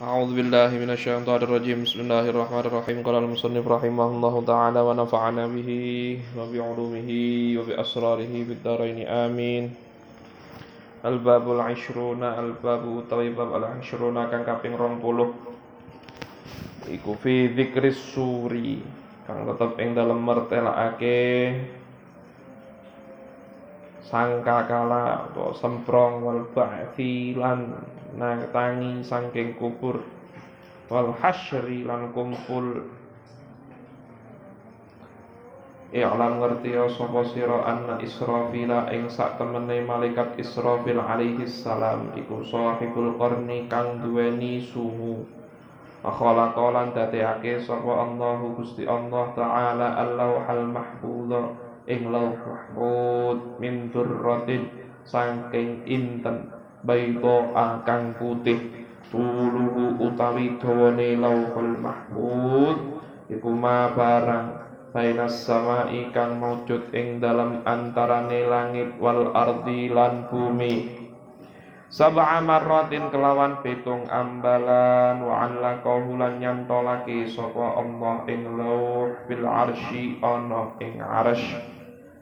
أعوذ بالله من الشيطان الرجيم بسم الله الرحمن الرحيم قال المصنف رحمه الله تعالى ونفعنا به وبعلومه وبأسراره في الدارين آمين الباب العشرون الباب utawi bab al-ashrun kang kaping 20 iku fi dzikris suri kang tetep ing dalem mertelakake sangka kala atau semprong wal ba'thi lan tangi sangking kubur. Wal hasyri lan kumpul. I'lam ngerti ya sapa sira anna Israfila ing sak temene malaikat Israfil alaihi salam iku sahibul qarni kang duweni sungu Akhala qalan dadekake sapa Allahu Gusti Allah taala al-lauhal ing lauh mahfud min durratin saking inten baito kang putih. Tuluhu utawi dawane lauhul mahfud. Iku ma barang bainas sama kang maujud ing dalam antarane langit wal ardi lan bumi Sab'a marratin kelawan pitung ambalan wa an laqahu lan nyantolake sapa Allah ing lauh bil arsy ana ing arsy.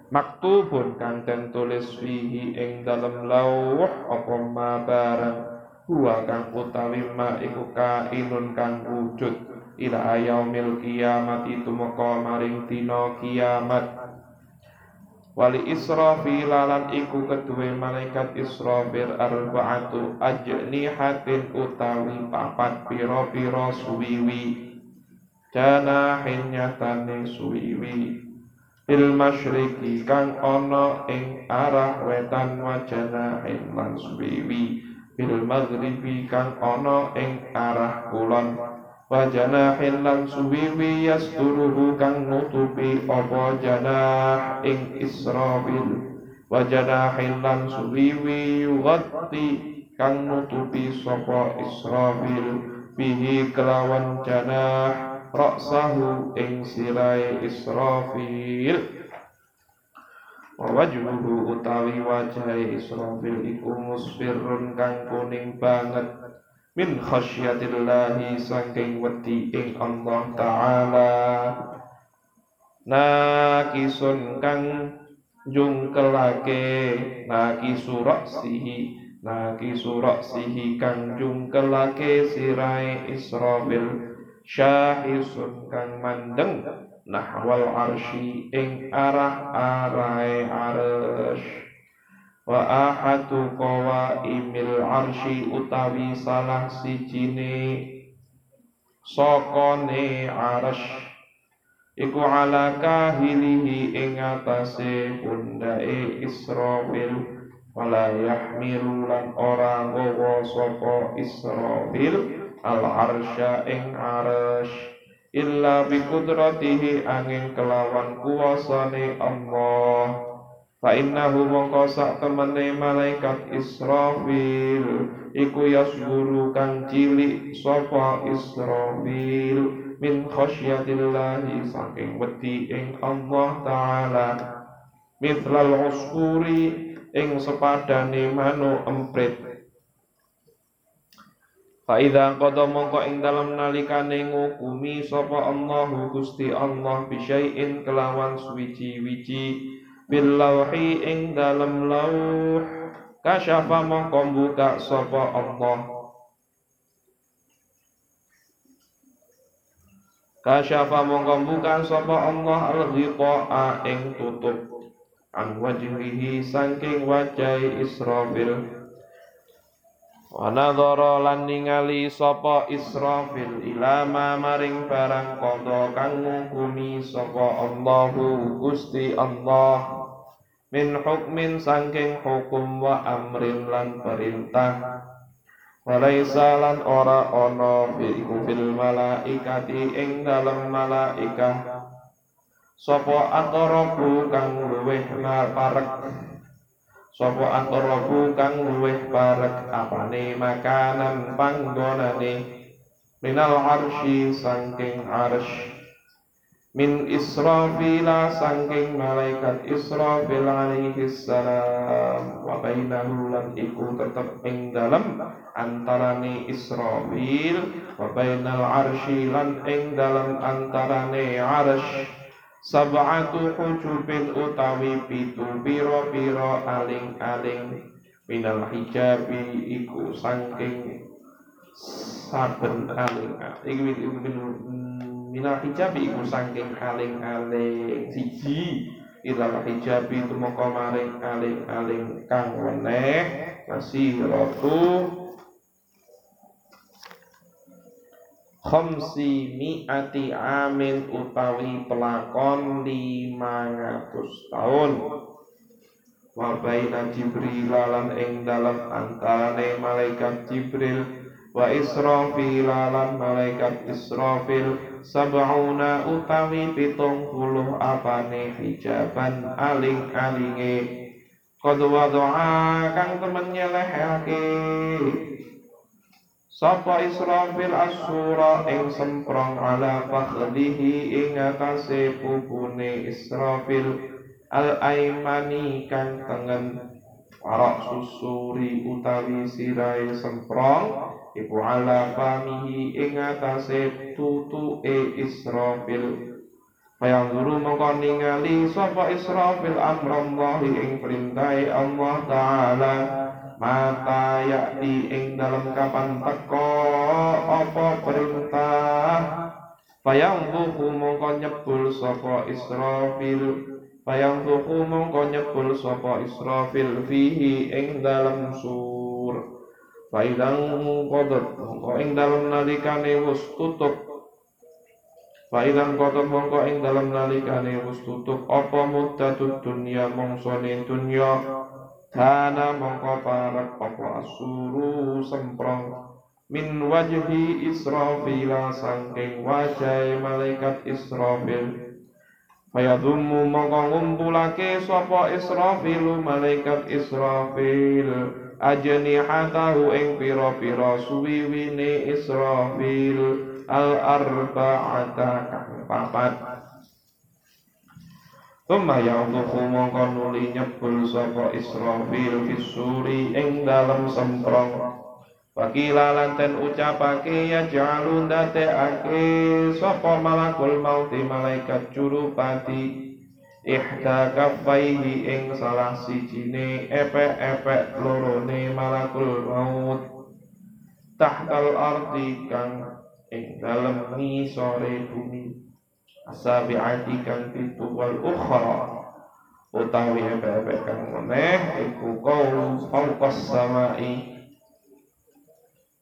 Maktubun kang den tulis fihi ing dalam lauh apa ma barang huwa kang utawi ma iku kainun kang wujud ila yaumil kiamati tumeka maring dina kiamat wali Israfil lan iku kedue malaikat Israfil arba'atu ajnihatin utawi papat pira-pira suwiwi. Janahin nyatane suwiwi. Bil masyriki kang ana ing arah wetan wajanahin lan suwiwi. Bil maghribi kang ana ing arah kulon Wajana hilang suwiwi yasturuhu kang nutupi apa janah ing Israfil? Wajana hilang suwiwi yughatti kang nutupi sapa Israfil? Bihi kelawan janah raksahu ing sirai Israfil. Wajhuhu utawi wajah Israfil iku musfirun kang kuning banget min khasyatillahi saking wedi ing Allah taala. Nakisun kang jungkelake nakisu raksihi nakisu raksihi kang jungkelake sirai Israfil syahisun kang mandeng nahwal arsy ing arah arai arsh wa ahadu imil arsy utawi salah sijine sokone arsy iku ala kahilihi ing atase pundake Israfil. Wala yahmilu lan ora nggawa sapa Israfil al arsya ing arsy illa bi qudratihi angin kelawan kuasane Allah Fa innahu mongko sak temene malaikat Israfil iku yasguru kang cilik sapa Israfil min khasyatillahi saking wedi ing Allah taala. Mitlal uskuri ing sepadane manu emprit. Fa idza qada mongko ing dalem nalikane ngukumi sapa Allahu Gusti Allah bisyai'in kelawan suwiji-wiji bil lauhi ing dalam lauh. Kasyafa mongko buka sapa Allah. Kasyafa mongko buka sapa Allah al ghita'a ing tutup an wajhihi saking wajah Israfil. Wa nadhara lan ningali sapa Israfil ila ma maring barang qada kang ngukumi sapa Allahu Gusti Allah min hukmin saking hukum wa amrin lan perintah. Walaisa lan ora ana iku fil malaikati ing dalem malaikah. Sapa atarabu kang luweh parek? Sopo antaraku kang luweh parek? Apane makanan panggonane? Minal arsy saking arsy min Israfila sangking malaikat Israfil alaihi salam. Wa bainahu lan iku tetep ing dalem antarane Israfil. Wa bainal arsy lan ing dalem antarane arsy sab'atu hujubin utawi pitu pira-pira aling-aling. Minal hijabi iku sangking saben aling iku minal hijabi iku saking aling-aling siji. Ilal hijabi tumeka maring aling-aling kang weneh rotu khamsi mi'ati amin utawi pelakon ngatus tahun wa baina jibril lan ing dalam antarane malaikat jibril wa Israfil lan malaikat Israfil sab'una utawi pitung puluh apane hijaban aling-alinge. Qad wadu'a kang temen nyelehake Sapa Israfil asura ing semprong ala fakhdihi ing atase pupune Israfil al-aimani kang tengen Warak susuri utawi sirai semprong iku ala famihi ing atase tutuke Israfil. Bayang guru mongko ningali sapa Israfil amrallahi ing perintahe Allah taala. Mata yakti ing dalam kapan teko apa perintah? Bayang buku mongko nyebul sapa Israfil. Bayang buku mongko nyebul sapa Israfil fihi ing dalam sur Faidang kodot mongko ing dalam nalikane wis tutup. Faidang kodot mongko ing dalam nalikane wis tutup. Apa muddatud dunya mongsone dunya? Dana mongko parak apa asuru semprong. Min wajhi Israfil sangking wajah malaikat Israfil. Fayadummu mongko ngumpulake sapa Israfil malaikat Israfil ajnihatahu ing pira-pira suwiwine Israfil al arba'ata kang papat. Tumma yauduhu mongko nuli nyebul sapa Israfil fisuri ing dalem semprong. Wakila lanten ucapake ya jalun ake sapa malakul mauti malaikat jurupati ihda kaffaihi ing salah sijine epek-epek lorone malakul maut. Tahtal ardi kang ing dalem ngisore bumi. Asabi'ati kang pitu wal ukhra. Utawi epek-epek kang meneh iku qaulu fawqas samai.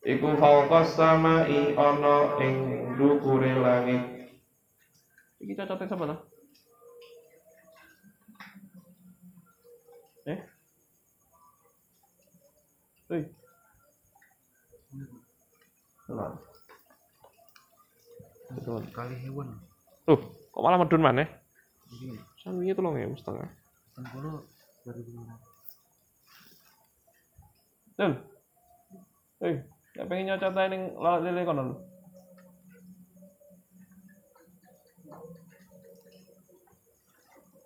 Iku fawqas samai ana ing dukure langit. Iki cocote sapa to Hei. Salah. Betul. Kali hewan. Tuh, kok malah medun mana? Sami itu loh ya, setengah. Sengkono dari mana? Tuh. Hei, ya pengen nyocot aja ning lalat lele kono.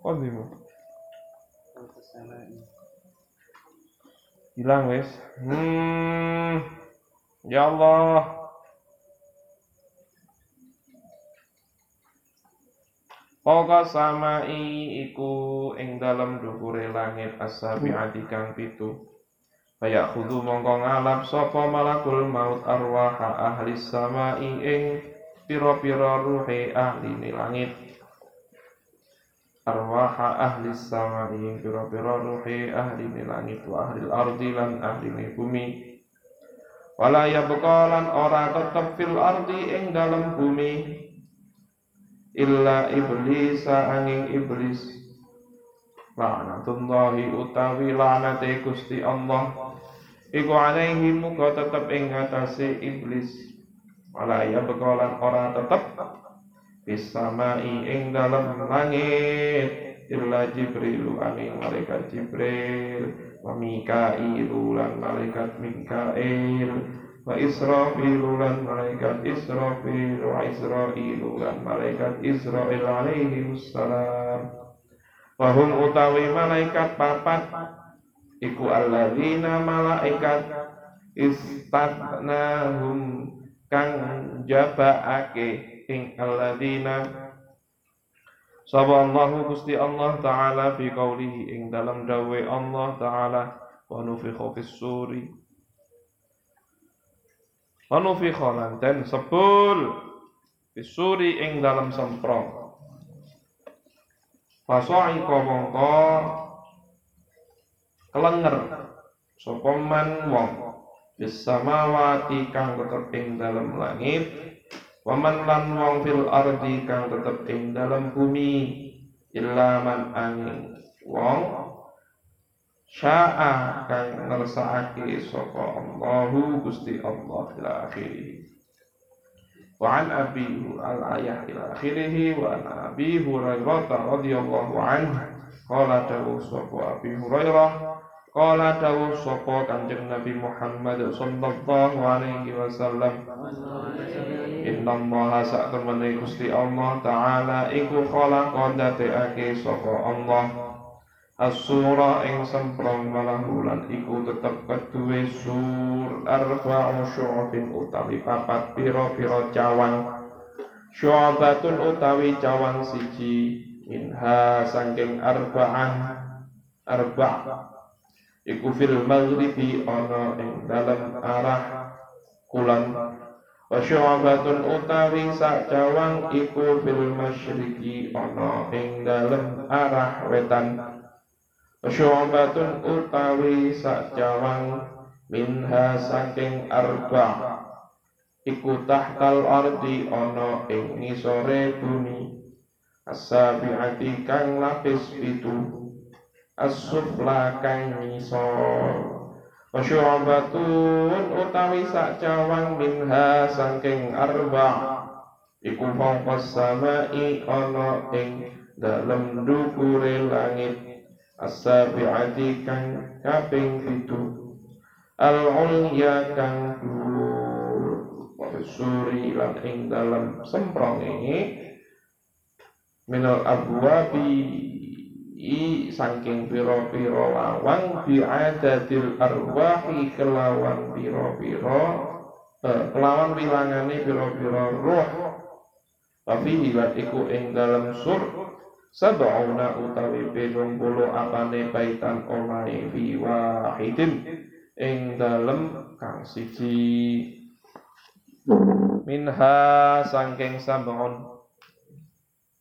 Kok mau? Hilang wes hmm ya Allah. Pokok samai iku ing dalam dukure langit asabiati kang pitu. Kayak khudu mongko ngalap sapa malakul maut arwaha ahli samai ing piro-piro ruhe ahli langit arwaha ahli sama ing pira-pira ruhi ahli langit wa ahli ardi lan ahli bumi. Wala yabqa ora tetep fil ardi ing dalam bumi. Illa iblis angin iblis. Laknatullahi utawi laknate Gusti Allah. Iku alaihi muga tetep ing atase iblis. Wala yabqa ora tetep bisamai ing dalam langit illa jibril ani malaikat jibril wa mikailu lan malaikat mikail wa Israfilu lan malaikat Israfil wa Israilu lan malaikat Israil alaihi wassalam Wahum utawi malaikat papat iku alladzina malaikat istatnahum kang jabaake ing alladzina Sapa Allahu Gusti Allah taala fi qaulihi ing dalam dawe Allah taala wa nufikha fis suri. Wa nufikha lan den sepul fis suri ing dalam semprong. Fasa'iqa mongko kelenger sapa man wong bis samawati kang tetep ing dalam langit Waman lan wong fil ardi kang tetep ing dalam bumi illa man angin wong sya'a kang ngersakake sapa Allahu Gusti Allah ila akhirih wa an abi al ayah ila akhirih wa an abi hurairah radhiyallahu anhu qala dawu sapa abi hurairah Qala dawuh sapa Kanjeng Nabi Muhammad sallallahu alaihi wasallam. Inna Allah sak temene Gusti Allah taala iku khalaqa dadekake sapa Allah. As-sura ing semprong malahulan iku tetep keduwe sur arba'u syu'abin utawi papat pira-pira cawang. Syu'abatun utawi cawang siji minha saking arba'ah. Arba' iku fil maghribi ana ing dalam arah kulon. Wa syu'abatun utawi sak cawang iku fil masyriqi ana ing dalam arah wetan. Wa syu'abatun utawi sak cawang minha saking arba. Iku tahtal ardi ana ing ngisore bumi. As-sabi'ati kang lapis pitu as-sufla kang ngisor. Wasyu'abatun utawi sak cawang minha saking arba. Iku fawqas samai ana ing dalem dukure langit. As-sabi'ati kang kaping pitu. Al-ulya kang dhuwur. Wasuri lan ing dalem sempronge Minal abwabi i saking piro-piro lawang bi'adatil arwahi kelawan piro-piro eh, kelawan wilangane piro-piro roh tapi hilat iku ing dalam sur sab'una utawi bedong puluh apane baitan omahe fi wahidin ing dalem kang siji. Minha saking sab'un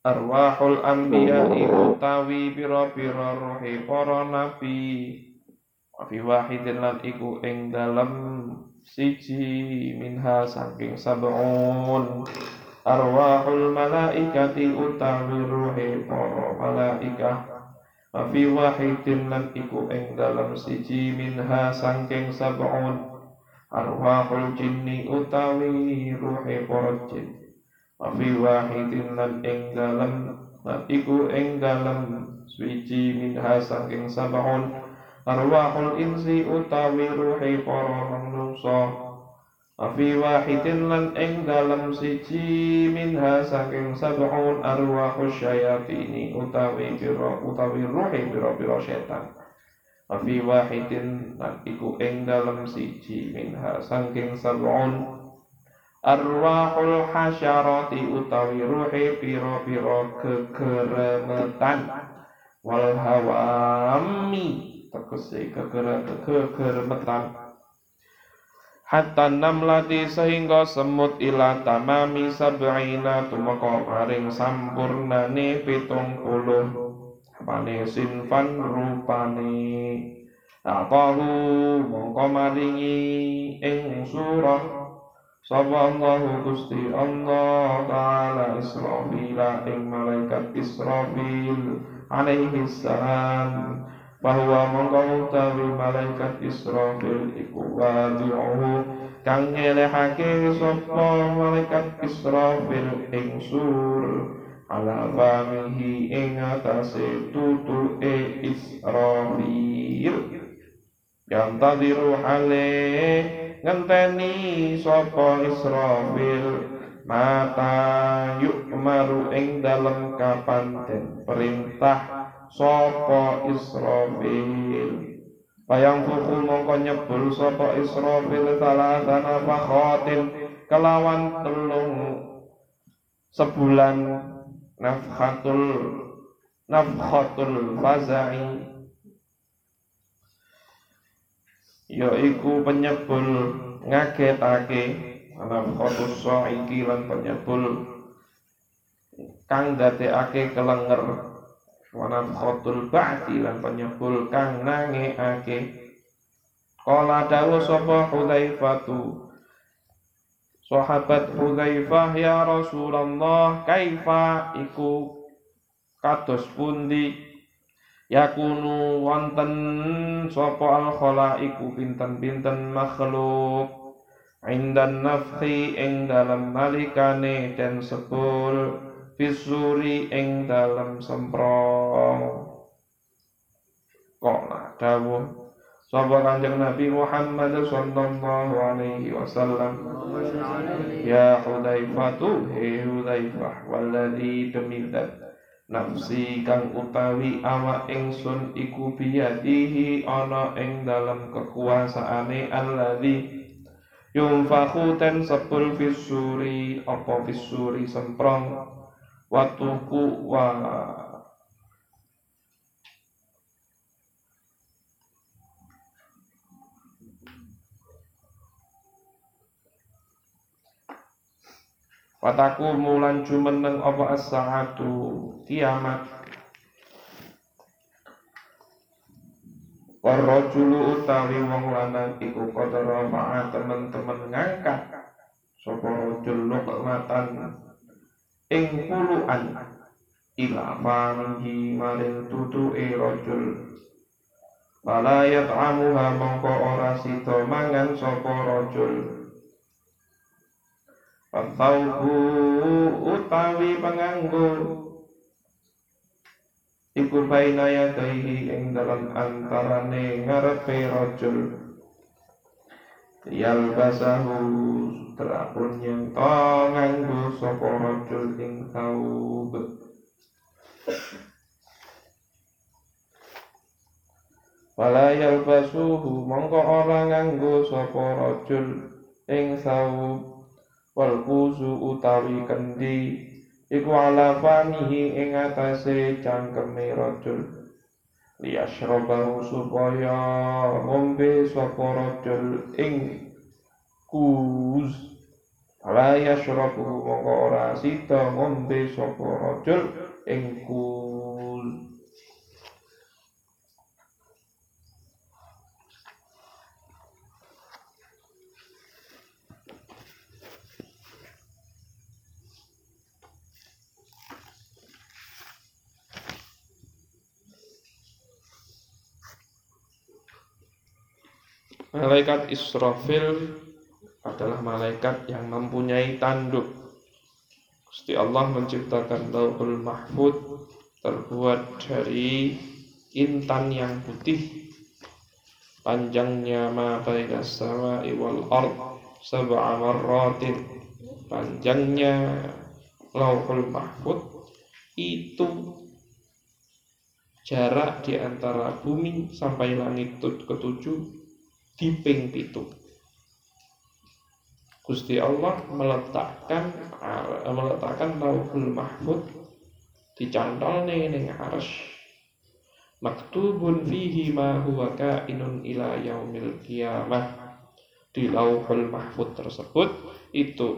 arwahul anbiya utawi pira-pira rohe para nabi. Wa fi wahidin lan iku ing dalem siji minha saking sab'un. Arwahul malaikati utawi rohe para malaikah. Wa fi wahidin lan iku ing dalem siji minha saking sab'un. Arwahul jinni utawi rohe para jin Wafi wahidin lan ing dalem lan iku ing dalem suci minha saking sabahun arwahul insi utawi ruhi para manungsa. Wafi wahidin lan ing dalem siji minha saking sabahun arwahul syayatini utawi biro utawi ruhi biro-biro setan Wafi wahidin lan iku ing dalem siji minha saking sabahun arwahul hasyarati utawi ruhi piro-piro kegeremetan. Wal hawami tegese kegeremetan hatta namlati sehingga semut ila tamami sab'ina tumeka maring sampurnane pitung puluh. Apane sinfan rupane Atahu mongko maringi ing surah Sapa Allah Gusti Allah Ta'ala Israfil ing malaikat Israfil alaihi salam. Bahwa mongko utawi malaikat Israfil iku wadi'uhu. Kang ngelehake sapa malaikat Israfil ing sur. Ala famihi ing atase tutuke Israfil. Yang tadiru aleh ngenteni sapa Israfil. Mata yukmaru ing dalem kapan den perintah sapa Israfil. Bayang fuku mongko nyebul sapa Israfil salah fakhotin kelawan telung sebulan nafhatul nafhatul faza'i yaiku penyebul ngagetake nafhatus saiki lan penyebul kang dadekake kelenger Wanam khotul ba'di lan penyebul kang nangeake Kala dawu sapa Hudzaifatu Sahabat Hudzaifah ya Rasulullah kaifa? Iku kados pundi yakunu wonten sapa al khalaiku pinten-pinten makhluk. Indan nafhi ing dalam nalikane dan sepul fisuri ing dalam semprong Kola dawuh? Sapa kanjeng Nabi Muhammad sallallahu alaihi wasallam. Ya Hudzaifatu he Hudzaifah walladzi demidat nafsi kang utawi awak ingsun iku biyadihi ana ing dalam kekuasaane alladzi yunfakhu ten sepul fisuri apa fisuri semprong watuku wa Wataku mulan jumeneng apa as-saatu kiamat. Warrojulu utawi wong lanang iku kodara ma'a temen-temen ngangkat. Sopo rojul lukmatan ing puluhan ila famihi maring tutuke rajul Fala yat'amuha mongko ora sida mangan sapa rajul Fatauhu utawi penganggo Iku baina yadaihi ing dalam antarane ngarepe rajul. Yalbasahu terapun yang to nganggo rajul ing taub Wala yalbasuhu mongko ora nganggo sapa rajul ing saub wal kuzu utawi kendi iku ala fanihi ing atase cangkeme rajul. Liyashrabahu supaya ngombe sapa rajul ing kuz ala yashrabu mongko ora sida ngombe sapa rajul ing kuz Malaikat Israfil adalah malaikat yang mempunyai tanduk. Gusti Allah menciptakan Lauhul Mahfud terbuat dari intan yang putih. Panjangnya ma baina sama'i wal ard sab'a marratin. Panjangnya Lauhul Mahfud itu jarak di antara bumi sampai langit ketujuh di ping pitu. Gusti Allah meletakkan meletakkan lauhul mahfud dicantol ning arsy maktubun fihi ma huwa kainun ila yaumil qiyamah di lauhul mahfud tersebut itu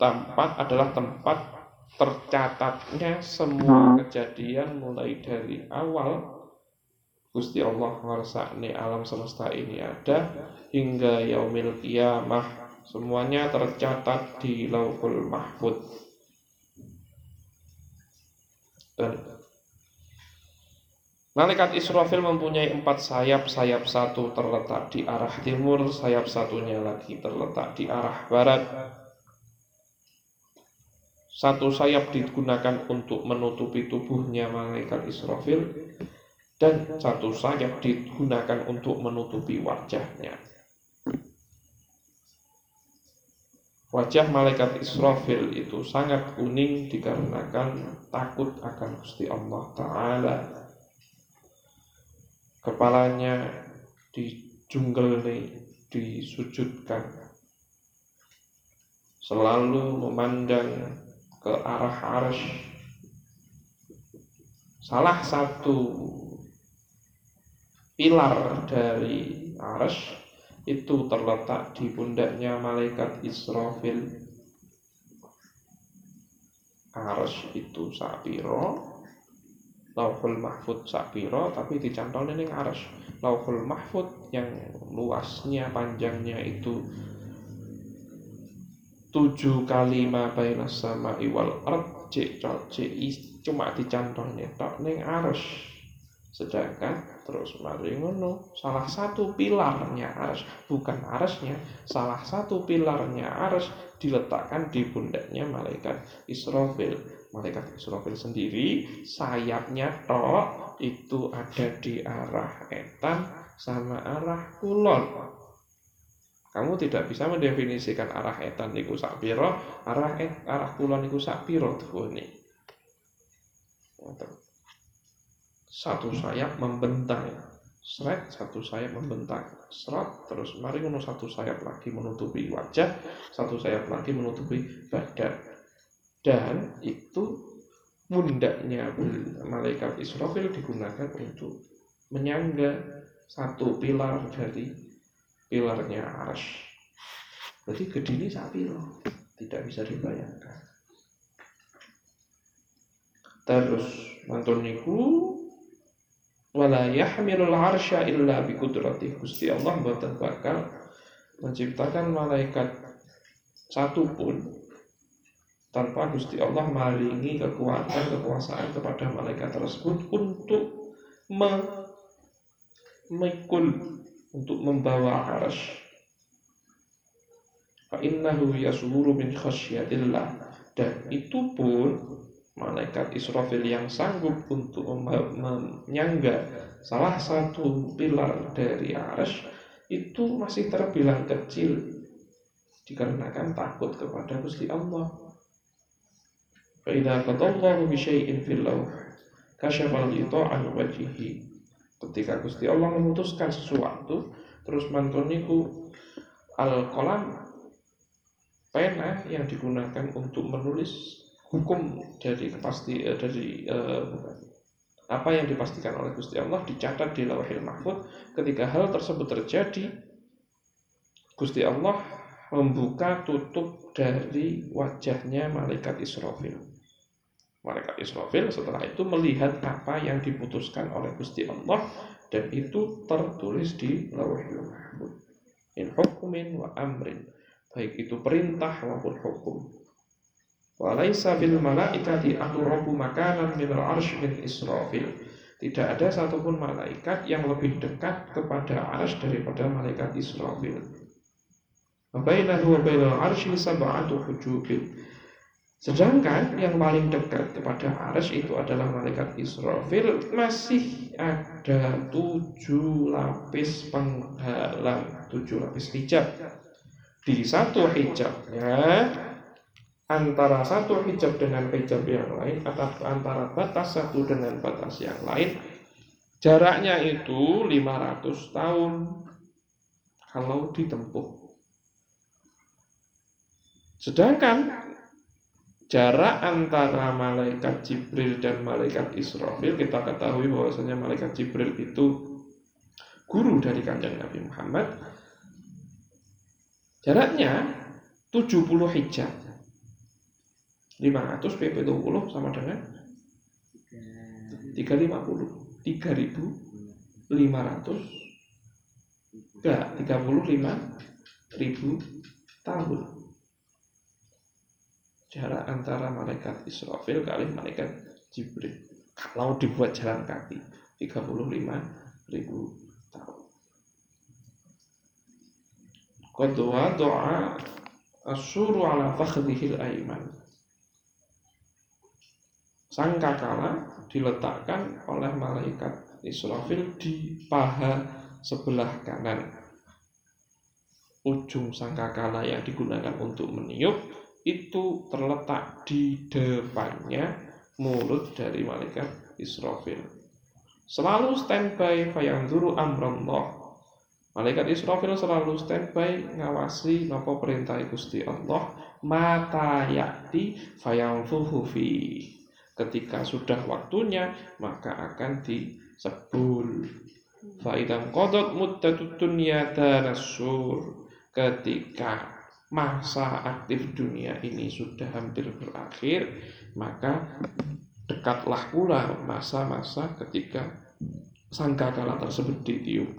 tempat adalah tempat tercatatnya semua kejadian mulai dari awal Gusti Allah ngersakni alam semesta ini ada hingga yaumil qiyamah Semuanya tercatat di Lauhul Mahfud. Dan Malaikat Israfil mempunyai empat sayap, sayap satu terletak di arah timur, sayap satunya lagi terletak di arah barat. Satu sayap digunakan untuk menutupi tubuhnya malaikat Israfil dan satu sayap digunakan untuk menutupi wajahnya. Wajah malaikat Israfil itu sangat kuning dikarenakan takut akan Gusti Allah Ta'ala. Kepalanya dijunggel disujudkan. Selalu memandang ke arah arsh. Salah satu pilar dari arsh itu terletak di pundaknya malaikat Israfil. Ars itu sapiro, Lauhul Mahfud sapiro, tapi dicantol ning ars. Lauhul Mahfud yang luasnya, panjangnya itu tujuh kali ma baina sama iwal ard cek cek cuma dicantolnya tak ning ars sedangkan Terus mari ngono, salah satu pilarnya aras, bukan arasnya, salah satu pilarnya aras diletakkan di pundaknya malaikat Israfil. Malaikat Israfil sendiri sayapnya tok itu ada di arah etan sama arah kulon. Kamu tidak bisa mendefinisikan arah etan niku sak piro, arah et, arah kulon niku sak piro tuh satu sayap membentang seret satu sayap membentang. Serat terus mari ngono satu sayap lagi menutupi wajah satu sayap lagi menutupi badan. Dan itu mundaknya malaikat Israfil digunakan untuk menyangga satu pilar dari pilarnya arsh berarti gedini sapi loh tidak bisa dibayangkan. Terus mantun niku wala yahmilul arsya illa bi qudrati Gusti Allah mboten bakal menciptakan malaikat satu pun tanpa Gusti Allah maringi kekuatan kekuasaan kepada malaikat tersebut untuk memikul untuk membawa arsy. Fa innahu yasuru min khasyatillah. Dan itu pun malaikat Israfil yang sanggup untuk menyangga salah satu pilar dari arsh itu masih terbilang kecil dikarenakan takut kepada Gusti Allah. Faidah qatallahu bi syai'in fil lawh kasyafal an wajhihi. Ketika Gusti Allah memutuskan sesuatu, terus mantoniku al-qalam pena yang digunakan untuk menulis hukum dari kepasti uh, dari uh, apa yang dipastikan oleh Gusti Allah dicatat di Lauhil Mahfud ketika hal tersebut terjadi Gusti Allah membuka tutup dari wajahnya malaikat Israfil. Malaikat Israfil setelah itu melihat apa yang diputuskan oleh Gusti Allah dan itu tertulis di Lauhil Mahfud. In hukumin wa amrin. Baik itu perintah maupun hukum Walaysa bil malaikati aqrabu makanan min al-arsh min Israfil. Tidak ada satupun malaikat yang lebih dekat kepada arsh daripada malaikat Israfil. Bainahu wa bainal arsy sab'atu hujubil. Sedangkan yang paling dekat kepada arsh itu adalah malaikat Israfil masih ada tujuh lapis penghalang, tujuh lapis hijab. Di satu hijabnya antara satu hijab dengan hijab yang lain atau antara batas satu dengan batas yang lain jaraknya itu 500 tahun. Kalau ditempuh. Sedangkan jarak antara malaikat Jibril dan malaikat Israfil kita ketahui bahwasanya malaikat Jibril itu guru dari kanjeng Nabi Muhammad jaraknya 70 hijab 500 PP 20 sama dengan 350 3500 enggak 35 ribu tahun. Jarak antara malaikat Israfil kali malaikat Jibril. Kalau dibuat jalan kaki 35 ribu tahun. Qad doa asuru ala fakhdihil aiman sangkakala diletakkan oleh malaikat Israfil di paha sebelah kanan. ujung sangkakala yang digunakan untuk meniup itu terletak di depannya mulut dari malaikat Israfil. Selalu standby fayanzuru amrallah. Malaikat Israfil selalu standby ngawasi napa perintah Gusti Allah mata yakti fayanfuhu fi. Ketika sudah waktunya maka akan disebul. Faidam kodot muddatut dunya tanasur. Ketika masa aktif dunia ini sudah hampir berakhir, maka dekatlah pula masa-masa ketika sangkakala tersebut ditiup.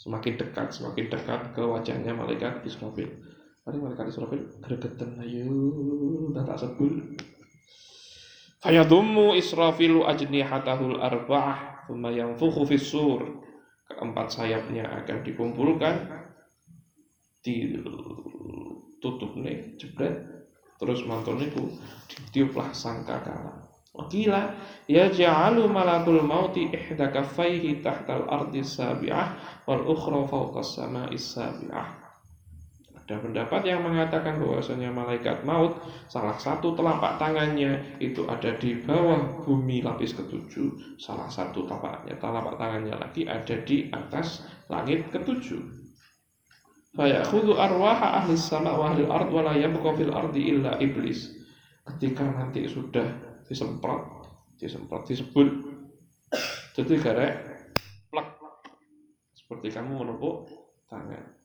Semakin dekat, semakin dekat ke wajahnya malaikat Israfil. Mari malaikat Israfil gregetan ayo tak sebul. Fayadummu Israfilu ajnihatahul arba'ah thumma yanfukhu fis sur. Keempat sayapnya akan dikumpulkan ditutup nih jebret terus mantul niku ditiuplah sangkakala Wakila ya ja'alu malakul mauti ihda kaffaihi tahtal ardi sabi'ah wal ukhra fawqa sabi'ah. Ada pendapat yang mengatakan bahwasanya malaikat maut salah satu telapak tangannya itu ada di bawah bumi lapis ketujuh, salah satu telapaknya telapak tangannya lagi ada di atas langit ketujuh. Fayakhudhu arwaha ahli sama wa ahli ard wa la fil ardi illa iblis. Ketika nanti sudah disemprot, disemprot, disebul. Jadi garek plek seperti kamu menepuk tangan.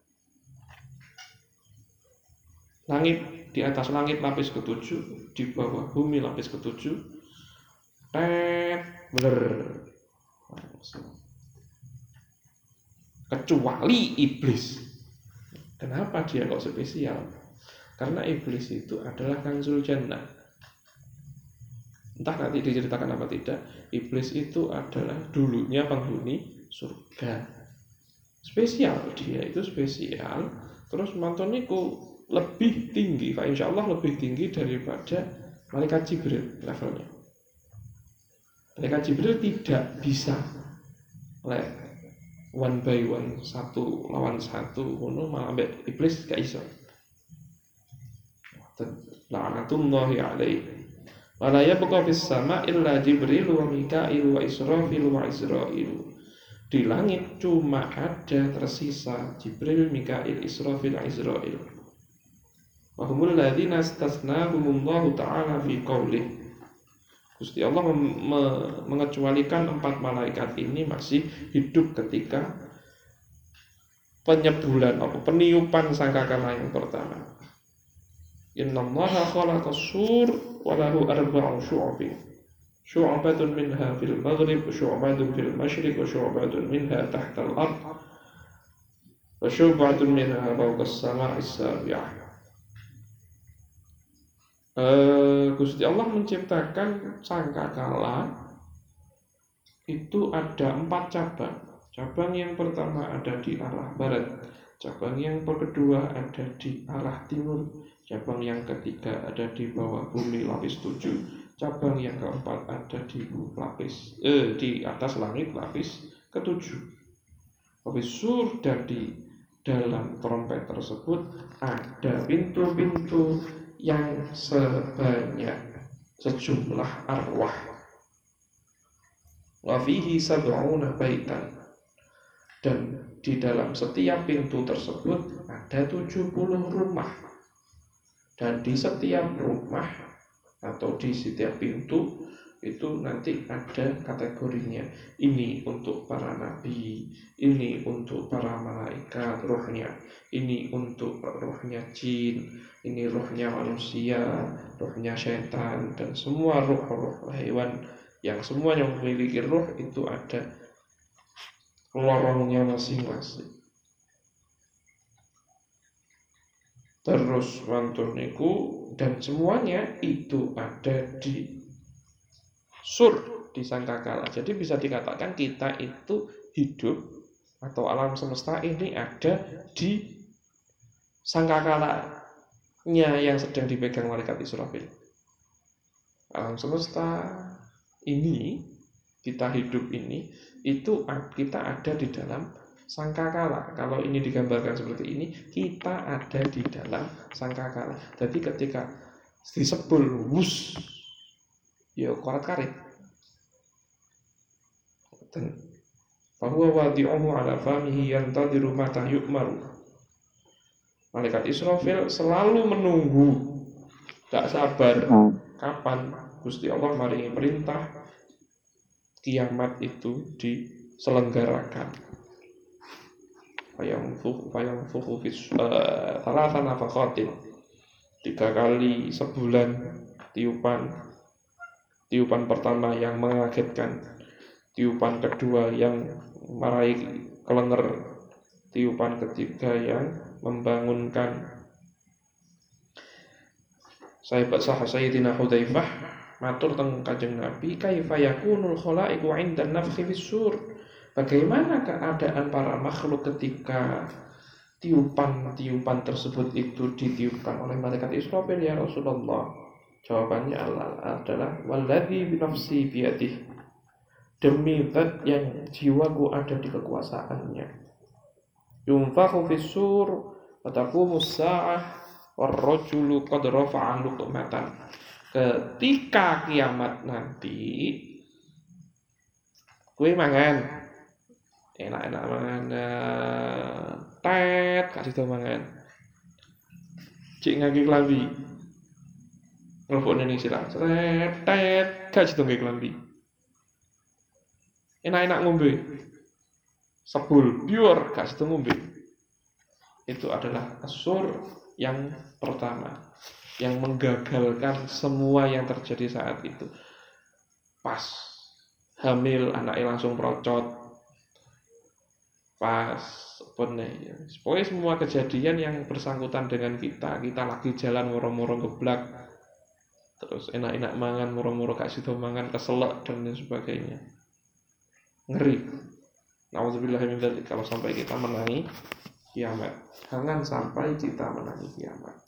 Langit di atas langit lapis ketujuh, di bawah bumi lapis ketujuh. Tet, bener. Kecuali iblis. Kenapa dia kok spesial? Karena iblis itu adalah kanzul jannah. Entah nanti diceritakan apa tidak, iblis itu adalah dulunya penghuni surga. Spesial dia itu spesial. Terus mantoniku lebih tinggi, Pak insya Allah lebih tinggi daripada malaikat Jibril levelnya. Malaikat Jibril tidak bisa one by one satu lawan satu ngono malah ambek iblis gak iso la'natullahi alaihi wala yabqa fis sama illa jibril wa mika'il wa israfil wa israil di langit cuma ada tersisa Jibril, Mikail, Israfil, Israel. Wa humul ladzina istasnahumullahu ta'ala fi qawlih Gusti Allah me mengecualikan empat malaikat ini masih hidup ketika penyebulan atau peniupan sangkakala yang pertama. Inna Allah khalaqa sur wa lahu arba'u syu'abin. Syu'abatun minha fil maghrib, syu'abatun fil masyriq, wa minha tahta al-ard. Wa syu'abatun minha fawqa as-sama'i as-sabi'ah. Uh, Gusti Allah menciptakan sangkakala itu ada empat cabang. Cabang yang pertama ada di arah barat, cabang yang kedua ada di arah timur, cabang yang ketiga ada di bawah bumi lapis tujuh, cabang yang keempat ada di lapis eh, di atas langit lapis ketujuh. Lapis sur dan di dalam trompet tersebut ada pintu-pintu yang sebanyak sejumlah arwah. Wa fihi sab'una baitan. Dan di dalam setiap pintu tersebut ada 70 rumah. Dan di setiap rumah atau di setiap pintu itu nanti ada kategorinya. Ini untuk para nabi ini untuk para malaikat rohnya ini untuk rohnya jin ini rohnya manusia rohnya setan dan semua roh-roh hewan yang semua yang memiliki roh itu ada lorongnya masing-masing. Terus mantuniku dan semuanya itu ada di sur di sangkakala. Jadi bisa dikatakan kita itu hidup atau alam semesta ini ada di sangkakala-nya yang sedang dipegang malaikat Israfil. Alam semesta ini kita hidup ini itu kita ada di dalam sangkakala. Kalau ini digambarkan seperti ini, kita ada di dalam sangkakala. Jadi ketika disebul wus, ya korat karet. Dan bahwa wadi'uhu ala famihi yantadiru mata yu'maru. Malaikat Israfil selalu menunggu, gak sabar. Kapan Gusti Allah maringi perintah kiamat itu diselenggarakan? Fayamfuhu fayamfuhu fis uh, tiga kali sebulan tiupan tiupan pertama yang mengagetkan. Tiupan kedua yang meraih kelenger. Tiupan ketiga yang membangunkan. Sahabat sah Sayyidina Hudzaifah matur teng Kanjeng Nabi kaifa yakunul khalaiqu 'inda nafkhi fis sur? Bagaimana keadaan para makhluk ketika tiupan-tiupan tersebut itu ditiupkan oleh malaikat Israfil ya Rasulullah? Jawabannya adalah walladzi binafsi biyadih. Demi zat yang jiwaku ada di kekuasaannya. Yunfakhu fis-sur wa taqumu as-sa'ah war-rajulu qad rafa'a. Ketika kiamat nanti kue mangan enak-enak mangan tet kasih tau mangan cik ngaki kelambi Indonesia lah. Tet tet. Kasih tau ngaki kelambi. Enak-enak ngombe. Sebul biur kasih tau ngombe. Itu adalah asur yang pertama. Yang menggagalkan semua yang terjadi saat itu. Pas hamil anaknya langsung procot pas pernah ya. Semua kejadian yang bersangkutan dengan kita, kita lagi jalan moro-moro geblak, terus enak-enak mangan, moro-moro kasih situ mangan, keselak dan lain sebagainya. Ngeri. Min kalau sampai kita menangi kiamat. Jangan sampai kita menangi kiamat.